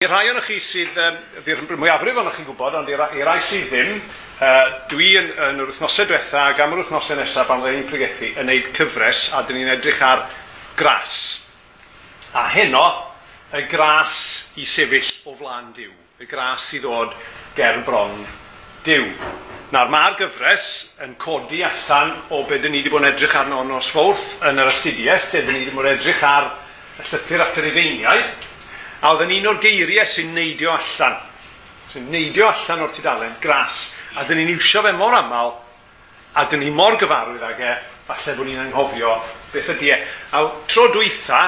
I rai o'n chi sydd, um, fi'r mwyafrif o'n chi'n gwybod, ond i rai, i rai sydd ddim, uh, dwi yn, yn yr wythnosau diwetha ac am yr wythnosau nesaf pan fydden ni'n pregethu yn neud cyfres a dyn ni'n edrych ar gras. A heno, y gras i sefyll o flaen diw, Y gras i ddod ger bron diw. Nawr mae'r gyfres yn codi allan o be dyn ni wedi bod yn edrych arno nos fawrth yn yr astudiaeth, dyn ni wedi bod yn edrych ar y llythyr at yr Ifeiniaid, A oedd yn un o'r geiriau sy'n neidio allan. Sy'n neidio allan o'r tudalen, gras. A dyn ni'n iwsio fe mor aml, a dyn ni mor gyfarwydd ag e, falle bod ni'n anghofio beth ydy e. A tro dwytha,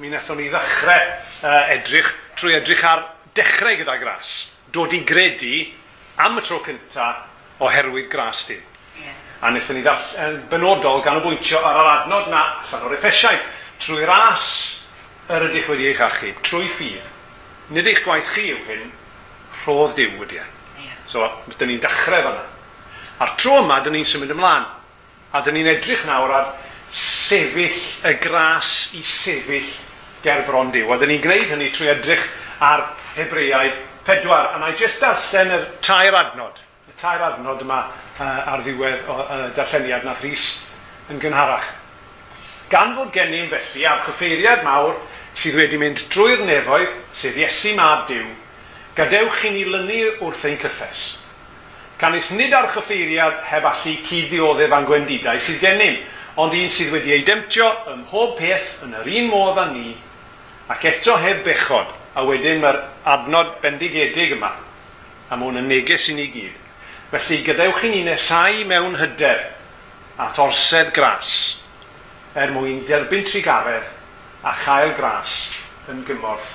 mi wnaethon ni ddechrau uh, edrych, trwy edrych ar dechrau gyda gras. Dod i gredu am y tro cynta oherwydd gras di. Yeah. A wnaethon ni ddall, gan benodol bwyntio ar yr adnod na allan o'r effesiau. Trwy ras yr ydych wedi eich achub trwy ffydd. Nid eich gwaith chi yw hyn, rhodd diw wedi e. So, dyn ni'n dechrau fanna. A'r tro yma, dyn ni'n symud ymlaen. A dyn ni'n edrych nawr ar sefyll y gras i sefyll ger bron Dyw. A dyn ni'n gwneud hynny trwy edrych ar Hebreaidd pedwar. A na i jyst darllen y tair adnod. Y tair adnod yma uh, ar ddiwedd o uh, darlleniad nath Rhys yn gynharach. Gan fod gennym felly ar chyffeiriad mawr sydd wedi mynd drwy'r nefoedd, sef Iesu Mab Dyw, gadewch i ni lynu wrth ein cyffes. Canis nid ar chyffeiriad heb allu cuddioddef a'n gwendidau sydd gennym, ond un sydd wedi ei demtio ym mhob peth yn yr un modd â ni, ac eto heb bechod, a wedyn mae'r adnod bendigedig yma, a mae hwn yn neges i ni gyd. Felly gadewch i ni nesau mewn hyder at orsedd gras, er mwyn derbyn trigaredd a chael gras yn gymorth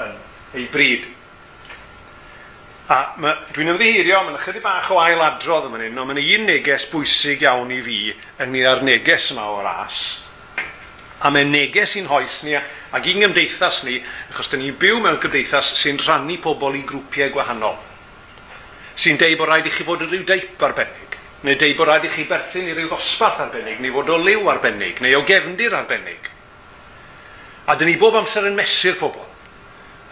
yn ei bryd. A dwi'n ymddiheirio, mae'n ychydig bach o ailadrodd yma hyn, ond mae'n un neges bwysig iawn i fi ynglyn â'r neges yma o ras. A mae'n neges i'n hoes ni ac i'n gymdeithas ni, achos da ni'n byw mewn gymdeithas sy'n rhannu pobl i grwpiau gwahanol. Sy'n deud bod rhaid i chi fod yn rhyw deip arbennig, neu deud bod rhaid i chi berthyn i ryw ddosbarth arbennig, neu fod o liw arbennig, neu o gefndir arbennig. A dyn ni bob amser yn mesur pobl.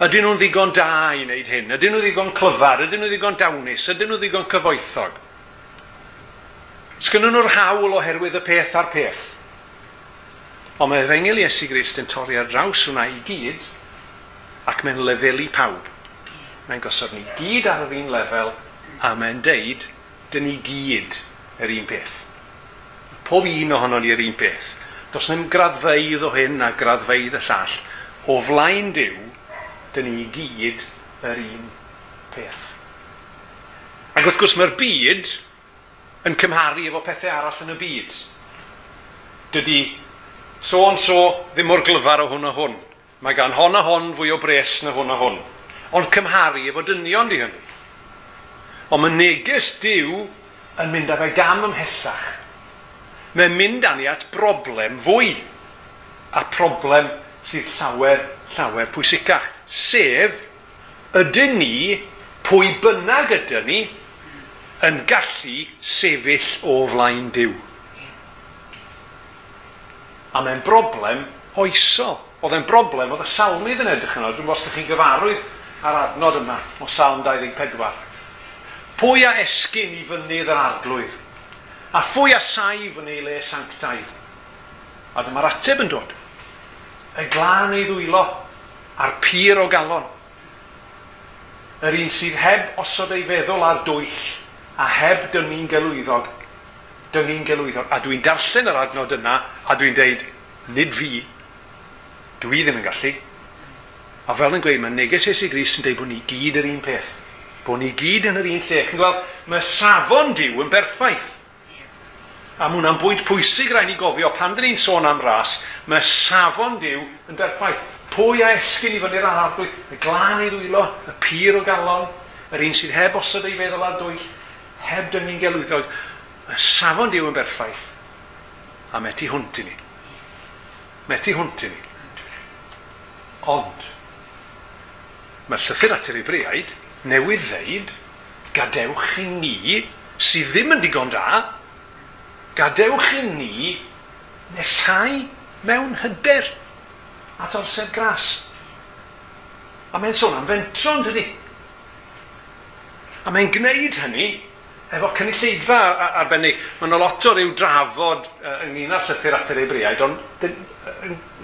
Ydyn nhw'n ddigon da i wneud hyn? Ydyn nhw ddigon clyfar? Ydyn nhw ddigon dawnus? Ydyn nhw ddigon cyfoethog? Sgynnyn nhw'r hawl oherwydd y peth a'r peth. Ond mae efengil Iesu Grist yn torri ar draws hwnna i gyd ac mae'n lefelu pawb. Mae'n gosod ni gyd ar yr un lefel a mae'n deud, dyn ni gyd yr un peth. Pob un ohono ni yr un peth. Does ddim graddfeidd o hyn a graddfeidd y llall. O flaen diw, dyn ni gyd yr un peth. Ac wrth gwrs mae'r byd yn cymharu efo pethau arall yn y byd. Dydy so on so ddim mor glyfar o hwn a hwn. Mae gan hon a hon fwy o bres na hwn a hwn. Ond cymharu efo dynion di hynny. Ond mae neges diw yn mynd â fe gam ymhellach mae'n mynd â ni at broblem fwy. A problem sydd llawer, llawer pwysicach. Sef, ydyn ni, pwy bynnag ydyn ni, yn gallu sefyll o flaen diw. A mae'n broblem oesol. Oedd e'n broblem, oedd y salmydd yn edrych yno. Dwi'n os chi'n gyfarwydd ar adnod yma o salm 24. Pwy a esgyn i fynydd yr arglwydd? a phwy a saif yn ei le sanctaidd. A dyma'r ateb yn dod. Y glân ei ddwylo a'r pyr o galon. Yr un sydd heb osod ei feddwl ar dwyll a heb dynnu'n gelwyddog. Dynnu'n gelwyddog. A dwi'n darllen yr adnod yna a dwi'n deud, nid fi, dwi ddim yn gallu. A fel yn gweud, mae neges Iesu Gris yn deud bod ni gyd yr un peth. Bod ni gyd yn yr un lle. Chi'n gweld, mae safon diw yn berffaith. A mae hwnna'n bwynt pwysig rhaid ni gofio, pan dyn ni'n sôn am ras, mae safon diw yn berffaith. Pwy a esgyn i fyny'r arglwydd, y glân i ddwylo, y pyr o galon, yr un sydd heb osod ei feddwl ar dwyll, heb dyngyn gelwyddog. Mae safon diw yn berffaith. A met i hwnt i ni. Met i hwnt i ni. Ond, mae'r llythyr at yr Hebreaid newydd ddeud gadewch i ni sydd ddim yn digon da gadewch i ni nesau mewn hyder at orsedd gras. A mae'n sôn am fentron, dydy. A mae'n gwneud hynny efo cynulleidfa arbennig. Mae yna lot o ryw drafod uh, ynglyn â'r llythyr at yr Ebriaid, ond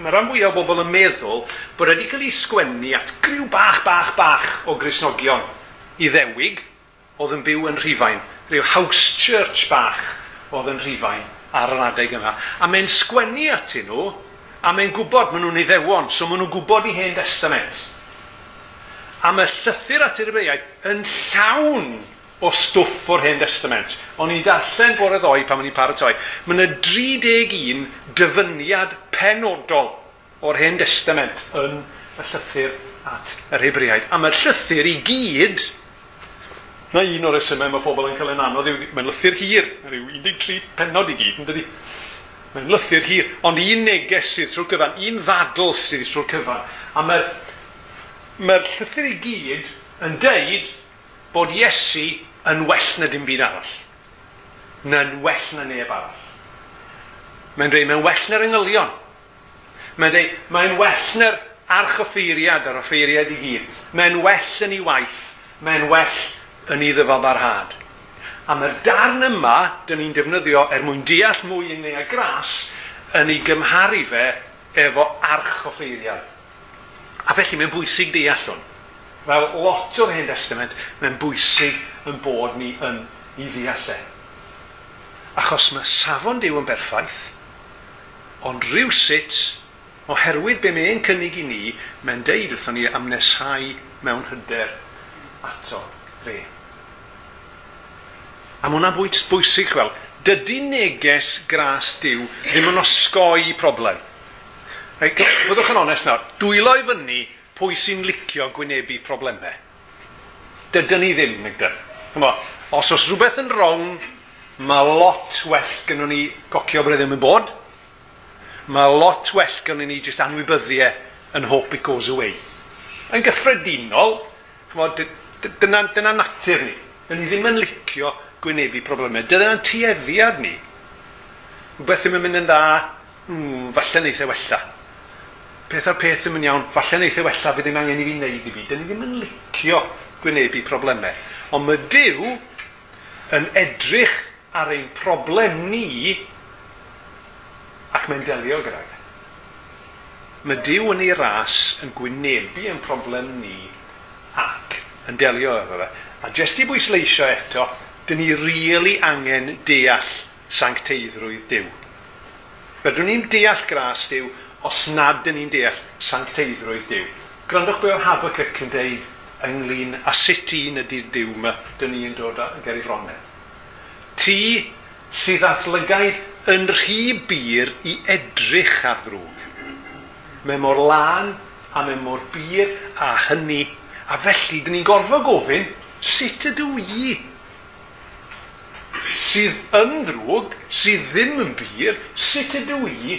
mae rhan fwyaf o bobl yn meddwl bod wedi cael ei sgwennu at griw bach, bach, bach o grisnogion i ddewig oedd yn byw yn Rhifain, rhyw house church bach oedd yn rhifain ar yr adeg yma. A mae'n sgwennu at nhw, a mae'n gwybod maen nhw'n iddewon, so maen nhw'n gwybod i hen testament. A mae llythyr at yr Ibeaiaid yn llawn o stwff o'r hen testament. O'n i'n darllen bore ddoi pan o'n i'n paratoi. Mae yna 31 dyfyniad penodol o'r hen testament yn y llythyr at yr hebriaid. A mae'r llythyr i gyd Na un o'r resymau mae pobl yn cael yn anodd mae'n lythyr hir, rhyw 13 penod i gyd, yn dydi. Mae'n lythyr hir, ond un neges sydd trwy'r cyfan, un ddadl sydd trwy'r cyfan. A mae'r mae llythyr i gyd yn deud bod Iesu yn well na dim byd arall. Na'n well na neb arall. Mae'n dweud, mae'n well na'r ynghylion. Mae'n dweud, mae'n well na'r archoffeiriad ar offeiriad i gyd. Mae'n well yn ei waith. Mae'n well yn iddo fo barhad. A mae'r darn yma, dyn ni'n defnyddio er mwyn deall mwy yn ei gras, yn ei gymharu fe efo arch o ffeiriau. A felly mae'n bwysig deall hwn. Fel lot o'r Hen Testament, mae'n bwysig yn bod ni yn i ddeall e. Achos mae safon Dyw yn berffaith, ond rhywsut, oherwydd be mae'n cynnig i ni, mae'n deud wrthon ni amnesau mewn hyder ato fe. A mae hwnna'n bwynt bwysig fel, dydy neges gras diw ddim yn osgoi problem. Reit, byddwch yn onest nawr, dwylo i fyny pwy sy'n licio gwynebu problemau. Dydyn ni ddim, nigdyn. Chymo, os oes rhywbeth yn wrong, mae lot well gynnu ni gocio bod ddim yn bod. Mae lot well gynnu ni just anwybyddiau yn hope it goes away. Yn gyffredinol, dyna, dyna natur ni. Ni ddim yn licio gwynebu problemau. Dyna'n tueddiad ni. Beth ddim yn mynd yn dda, mm, falle neithau e wella. Peth ar peth ddim yn iawn, falle neithau e wella fydd ddim angen i fi wneud i fi. Dyna ni ddim yn licio gwynebu problemau. Ond mae Dyw yn edrych ar ein problem ni ac mae'n delio gyda. E. Mae Dyw yn ei ras yn gwynebu ein problem ni ac yn delio efo fe. A jyst i bwysleisio eto, dyn ni rili angen deall sancteiddrwydd Dyw. Fedrwn ni'n deall gras Dyw os nad dyn ni'n deall sancteiddrwydd Dyw. Grandwch be o Habacuc yn deud ynglyn a sut un ydy'r Dyw yma dyn ni'n dod ag i fronau. Ti sydd athlygaid yn rhy bir i edrych ar ddrwg. Mae mor lan a mae mor bir a hynny a felly dyn ni'n gorfod gofyn sut ydw i sydd yn ddrwg, sydd ddim yn bir, sut ydw i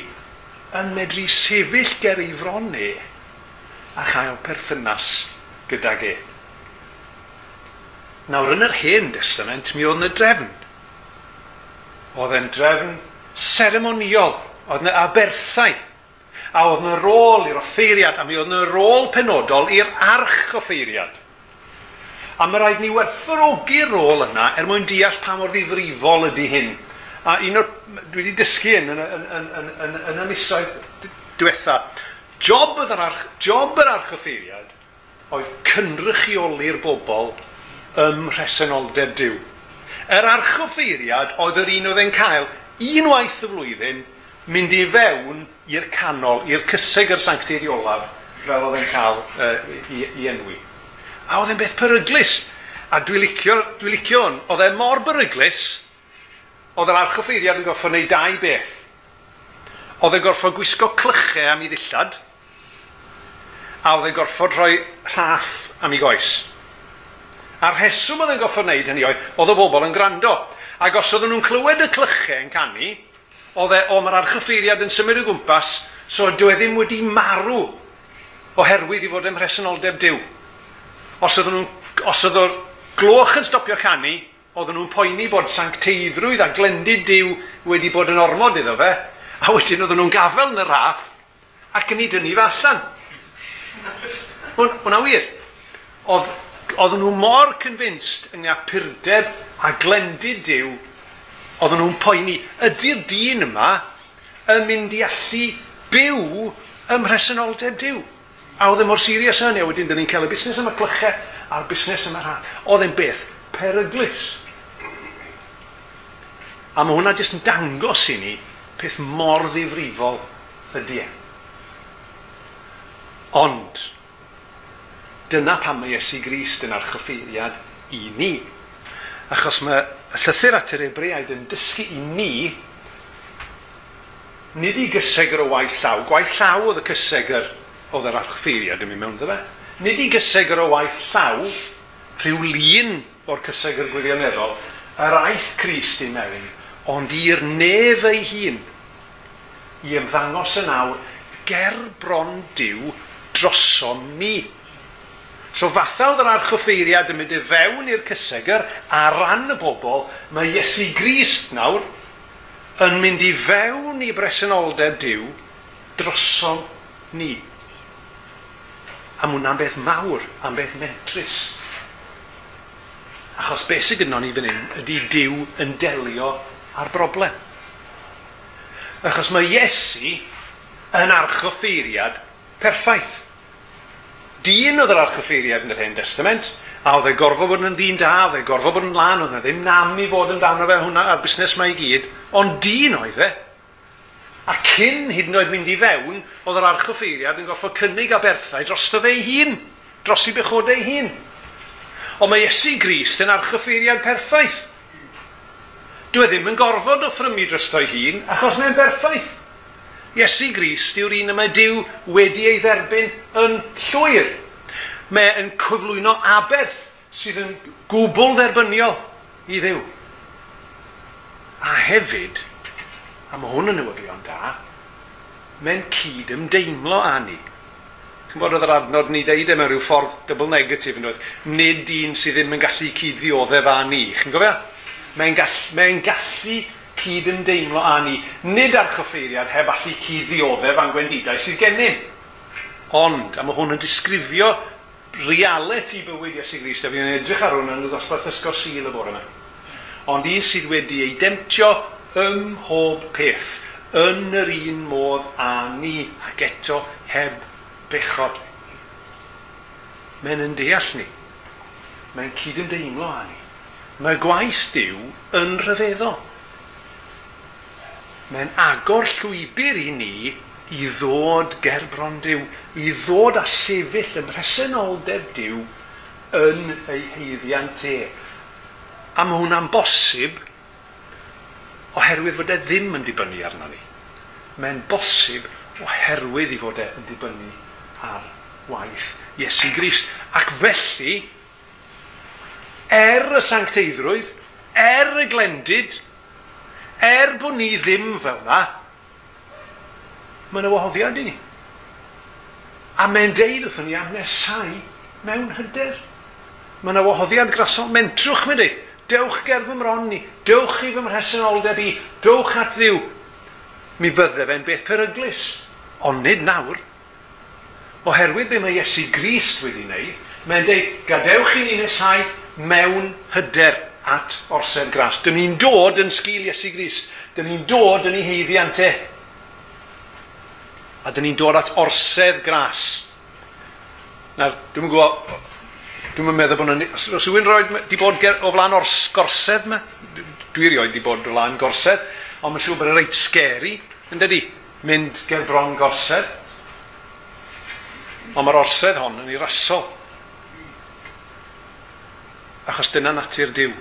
yn medru sefyll ger ei fronu a chael perthynas gydag e. Nawr yn yr hen testament mi oedd yna drefn. Oedd e'n drefn seremoniol, oedd yna aberthau, a oedd yna rôl i'r offeiriad, a mi oedd yna rôl penodol i'r arch offeiriad. A mae rhaid ni werthfawrogi'r rôl yna er mwyn deall pa mor ddifrifol ydy hyn. A un o'r... Dwi wedi dysgu yn, yn, yn, yn, yn, yn, yn y misoedd diwetha. Job, yr arch, job yr archoffeiriad oedd cynrychioli'r bobl ym mhresenoldeb diw. Yr archoffeiriad oedd yr un oedd e'n cael unwaith y flwyddyn mynd i fewn i'r canol, i'r cyseg yr sanctedi olaf, fel oedd e'n cael uh, i, i enwi. A oedd e'n beth peryglus. A dwi licio, dwi licio hwn. Oedd e mor beryglus, oedd yr archoffeiriad yn gorfod wneud dau beth. Oedd e'n gorfod gwisgo clychau am ei ddillad, a oedd e'n gorfod rhoi rhaff am ei goes. A'r rheswm oedd e'n gorfod wneud hynny oedd, oedd y bobl yn gwrando. Ac os oedden nhw'n clywed y clychau yn canu, oedd e, o mae'r archoffeiriad yn symud o gwmpas, so dwi ddim wedi marw oherwydd i fod ym mhresenoldeb diw os oedd nhw'n, os oedd o'r gloch yn stopio canu, oedden nhw'n poeni bod sancteiddrwydd a glendid diw wedi bod yn ormod iddo fe, a wedyn oedden nhw'n gafel yn y raff ac yn ei dynnu fe allan. Hwna wir. Oedd, oedd nhw mor convinced yng ngapurdeb a glendid diw, oedd nhw'n poeni, ydy'r dyn yma yn mynd i allu byw ym mhresenoldeb diw? A oedd e mor serious yn, a wedyn, dyn ni'n cael y busnes yma clychau a'r busnes yma rhan. Oedd e'n beth peryglis. A mae hwnna jyst yn dangos i ni peth mor ddifrifol ydy e. Ond, dyna pam mae Iesu Grist yn archoffeiriad i ni. Achos mae y llythyr at yr Ebreaid yn dysgu i ni nid i gysegr o waith llaw. Gwaith llaw oedd y cysegr oedd yr archfeiriad yn mynd mewn dda. Nid i gysegr o waith llaw, rhyw lun o'r cysegr gwirioneddol, yr aeth Crist i mewn, ond i'r nef ei hun, i ymddangos yn awr ger bron diw drosom ni. So fatha oedd yr archoffeiriad yn mynd i fewn i'r cysegr a ran y bobl, mae Iesu Grist nawr yn mynd i fewn i bresenoldeb diw drosom ni. A mae hwnna'n beth mawr, am beth metrus. Achos beth sydd gynnon ni fan hyn ydy diw yn delio â'r broblem. Achos mae Iesu yn archoffeiriad perffaith. Dyn oedd yr archoffeiriad yn yr Hen Testament, a oedd e gorfod bod yn ddyn da, oedd e gorfod bod yn lan, oedd e ddim nam i fod yn dan o fe hwnna a'r busnes mae i gyd, ond dyn oedd e. A cyn hyd yn oed mynd i fewn, oedd yr archoffeiriad yn goffo cynnig a berthau drosto fe ei hun, dros i bechodau ei hun. Ond mae Iesu Grist yn archoffeiriad perffaith. Dwi e ddim yn gorfod o ffrymu drosto'i hun, achos mae'n berffaith. Iesu Grist yw'r un y mae Dyw wedi ei dderbyn yn llwyr. Mae yn cyflwyno aberth sydd yn gwbl dderbyniol i ddiw. A hefyd, a mae hwn yn newyddion da, mae'n cyd ymdeimlo â ni. Chi'n bod oedd yr adnod ni ddeud e mewn rhyw ffordd double negative yn dweud, nid un sydd ddim yn gallu cyd ddioddef â ni, chi'n gofio? Mae'n gallu, mae gallu cyd ymdeimlo â ni, nid ar chyffeiriad heb allu cyd ddioddef a'n gwendidau sydd gennym. Ond, a mae hwn yn disgrifio reality bywyd Iesu Grist, a fi'n edrych ar hwn yn y ddosbarth ysgol syl y bore yma. Ond un sydd wedi ei demtio ym mhob peth, yn yr un modd a ni ac eto heb bechod. Mae'n yn deall ni. Mae'n cydymdeimlo â ni. Mae gwaith Dyw yn rhyfeddo. Mae'n agor llwybr i ni i ddod gerbron Dyw, i ddod a sefyll ym mhresenoldeb Dyw yn ei heiddiant e. A mae hwnna'n bosib oherwydd fod e ddim yn dibynnu arno ni. Mae'n bosib oherwydd i fod e yn dibynnu ar waith Iesu Grist. Ac felly, er y sancteiddrwydd, er y glendid, er bod ni ddim fel yna, mae'n y wahoddiad i ni. A mae'n deud wrthyn ni am nesau mewn hyder. Mae'n y wahoddiad grasol mentrwch, mae'n deud. Dewch ger fy mron ni. Dewch i fy mhresenoldeb i. Dewch at ddiw. Mi fydde fe'n beth peryglus. Ond nid nawr. Oherwydd be mae Iesu Grist wedi wneud, mae'n deud, gadewch i ni nesau mewn hyder at orsedd gras. Dyn ni'n dod yn sgil Iesu Grist. Dyn ni'n dod yn ei heiddiant. A dyn ni'n dod at orsedd gras. Nawr, dwi'n gwybod, Dwi'n meddwl bod nhw'n... Os, os yw'n rhoi... Di bod ger, o flaen o'r gorsedd yma? Dwi rioed di bod o flaen gorsedd. Ond mae'n siŵr bod yn reit scary, yn dydi? Mynd ger bron gorsedd. Ond mae'r orsedd hon yn ei rasol. Achos dyna natur diw.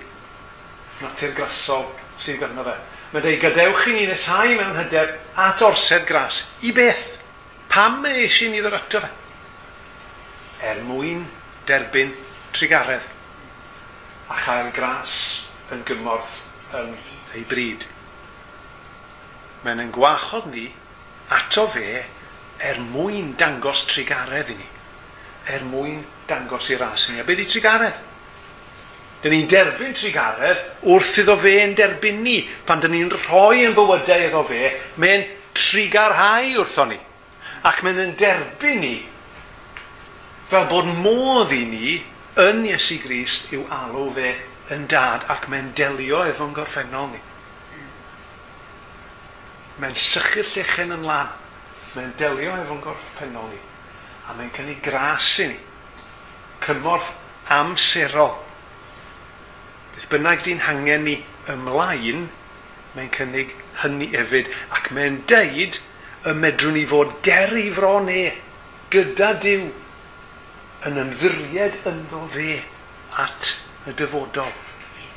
Natur grasol sydd gyda fe. Mae'n dweud, gadewch i ni nesau mewn hyder at orsedd gras. I beth? Pam mae eisiau ni ddod ato fe? Er mwyn derbyn trigaredd a chael gras yn gymorth yn ei bryd. Mae'n yn gwachod ni ato fe er mwyn dangos trigaredd i ni. Er mwyn dangos i ras i ni. A beth di trigaredd? Dyn ni'n derbyn trigaredd wrth iddo fe yn derbyn ni. Pan dyn ni'n rhoi yn bywydau iddo fe, mae'n trigarhau wrtho ni. Ac mae'n yn derbyn ni fel bod modd i ni yn Iesu Grist yw alw fe yn dad ac mae'n delio efo'n gorffennol ni. Mae'n sychu'r llechen yn lan. Mae'n delio efo'n gorffennol ni. A mae'n cynnig gras i ni. Cymorth amserol. Beth bynnag di'n hangen ni ymlaen, mae'n cynnig hynny hefyd. Ac mae'n deud y medrwn ni fod ger i fro ne, gyda Dyw yn ymddiried ynddo fe at y dyfodol.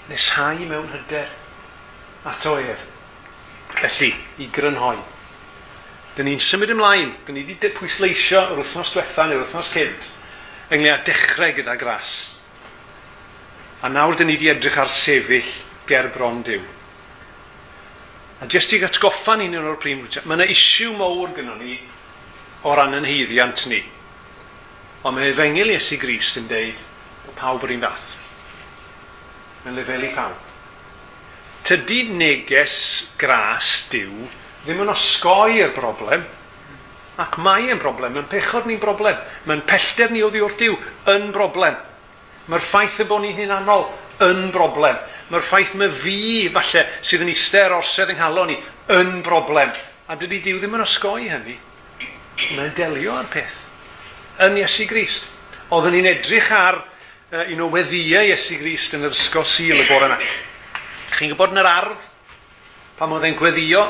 Nesau mewn hyder at o ef. Felly, i grynhoi. Dyn ni'n symud ymlaen. Dyn ni wedi pwysleisio yr wythnos diwetha neu'r wythnos cynt. Ynglyn â dechrau gyda gras. A nawr dyn ni wedi edrych ar sefyll ger bron diw. A jyst i gatgoffa ni'n un o'r prim, mae yna isiw mowr gyda ni o ran yn heiddiant ni. Ond mae efengil Iesu Grist yn deud bod pawb yr un fath. Mae'n lefelu pawb. Tydy neges gras diw ddim yn osgoi i'r broblem, ac mae e'n broblem, mae'n pechod ni'n broblem, mae'n pellter ni o ddiwrth diw yn broblem. Mae'r ffaith y bod ni'n hunanol yn broblem. Mae'r ffaith mae fi, falle, sydd yn eistedd orsedd yng nghalon ni, yn broblem. A dydy diw ddim yn osgoi hynny. Mae'n delio ar peth yn Iesu Grist. Oeddwn ni'n edrych ar uh, un o weddiau Iesu Grist yn yr ysgol sil y bore yna. Chi'n gwybod yn yr ardd, pan oedd e'n gweddio,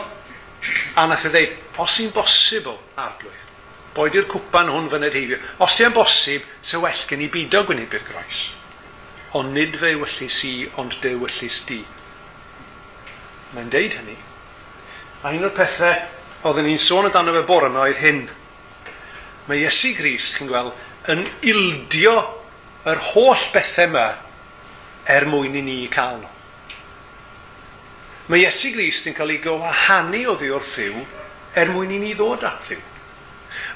a nath e ddeud, os i'n bosibl arglwydd, boed i'r cwpan hwn fyned heibio, Os ti'n bosib, se well gen i bido gwynebu'r groes. Ond nid fe wyllus i, ond de wyllus di. Mae'n deud hynny. A un o'r pethau oedden ni'n sôn amdano fe bore yma oedd hyn mae Iesu Gris, chi'n gweld, yn ildio yr holl bethau yma er mwyn i ni cael nhw. Mae Iesu Grist yn cael ei gwahanu o ddi wrth ddiw er mwyn i ni ddod at ddiw.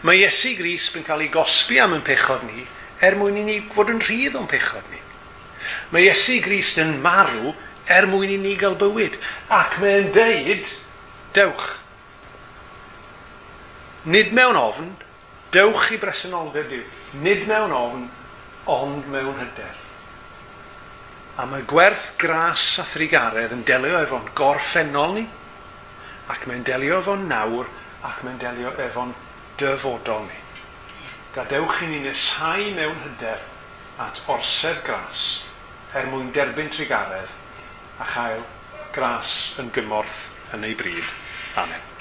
Mae Iesu Grist yn cael ei gosbi am yn pechod ni er mwyn i ni fod yn rhydd o'n pechod ni. Mae Iesu Grist yn marw er mwyn i ni gael bywyd. Ac mae'n deud, dewch. Nid mewn ofn, Dewch i bresenoldeb diw, nid mewn ofn, ond mewn hyder. A mae gwerth gras a thrigaredd yn delio efo'n gorffennol ni, ac mae'n delio efo'n nawr, ac mae'n delio efo'n dyfodol ni. Gadewch i ni nesau mewn hyder at orsedd gras, er mwyn derbyn trigaredd, a chael gras yn gymorth yn ei bryd. Amen.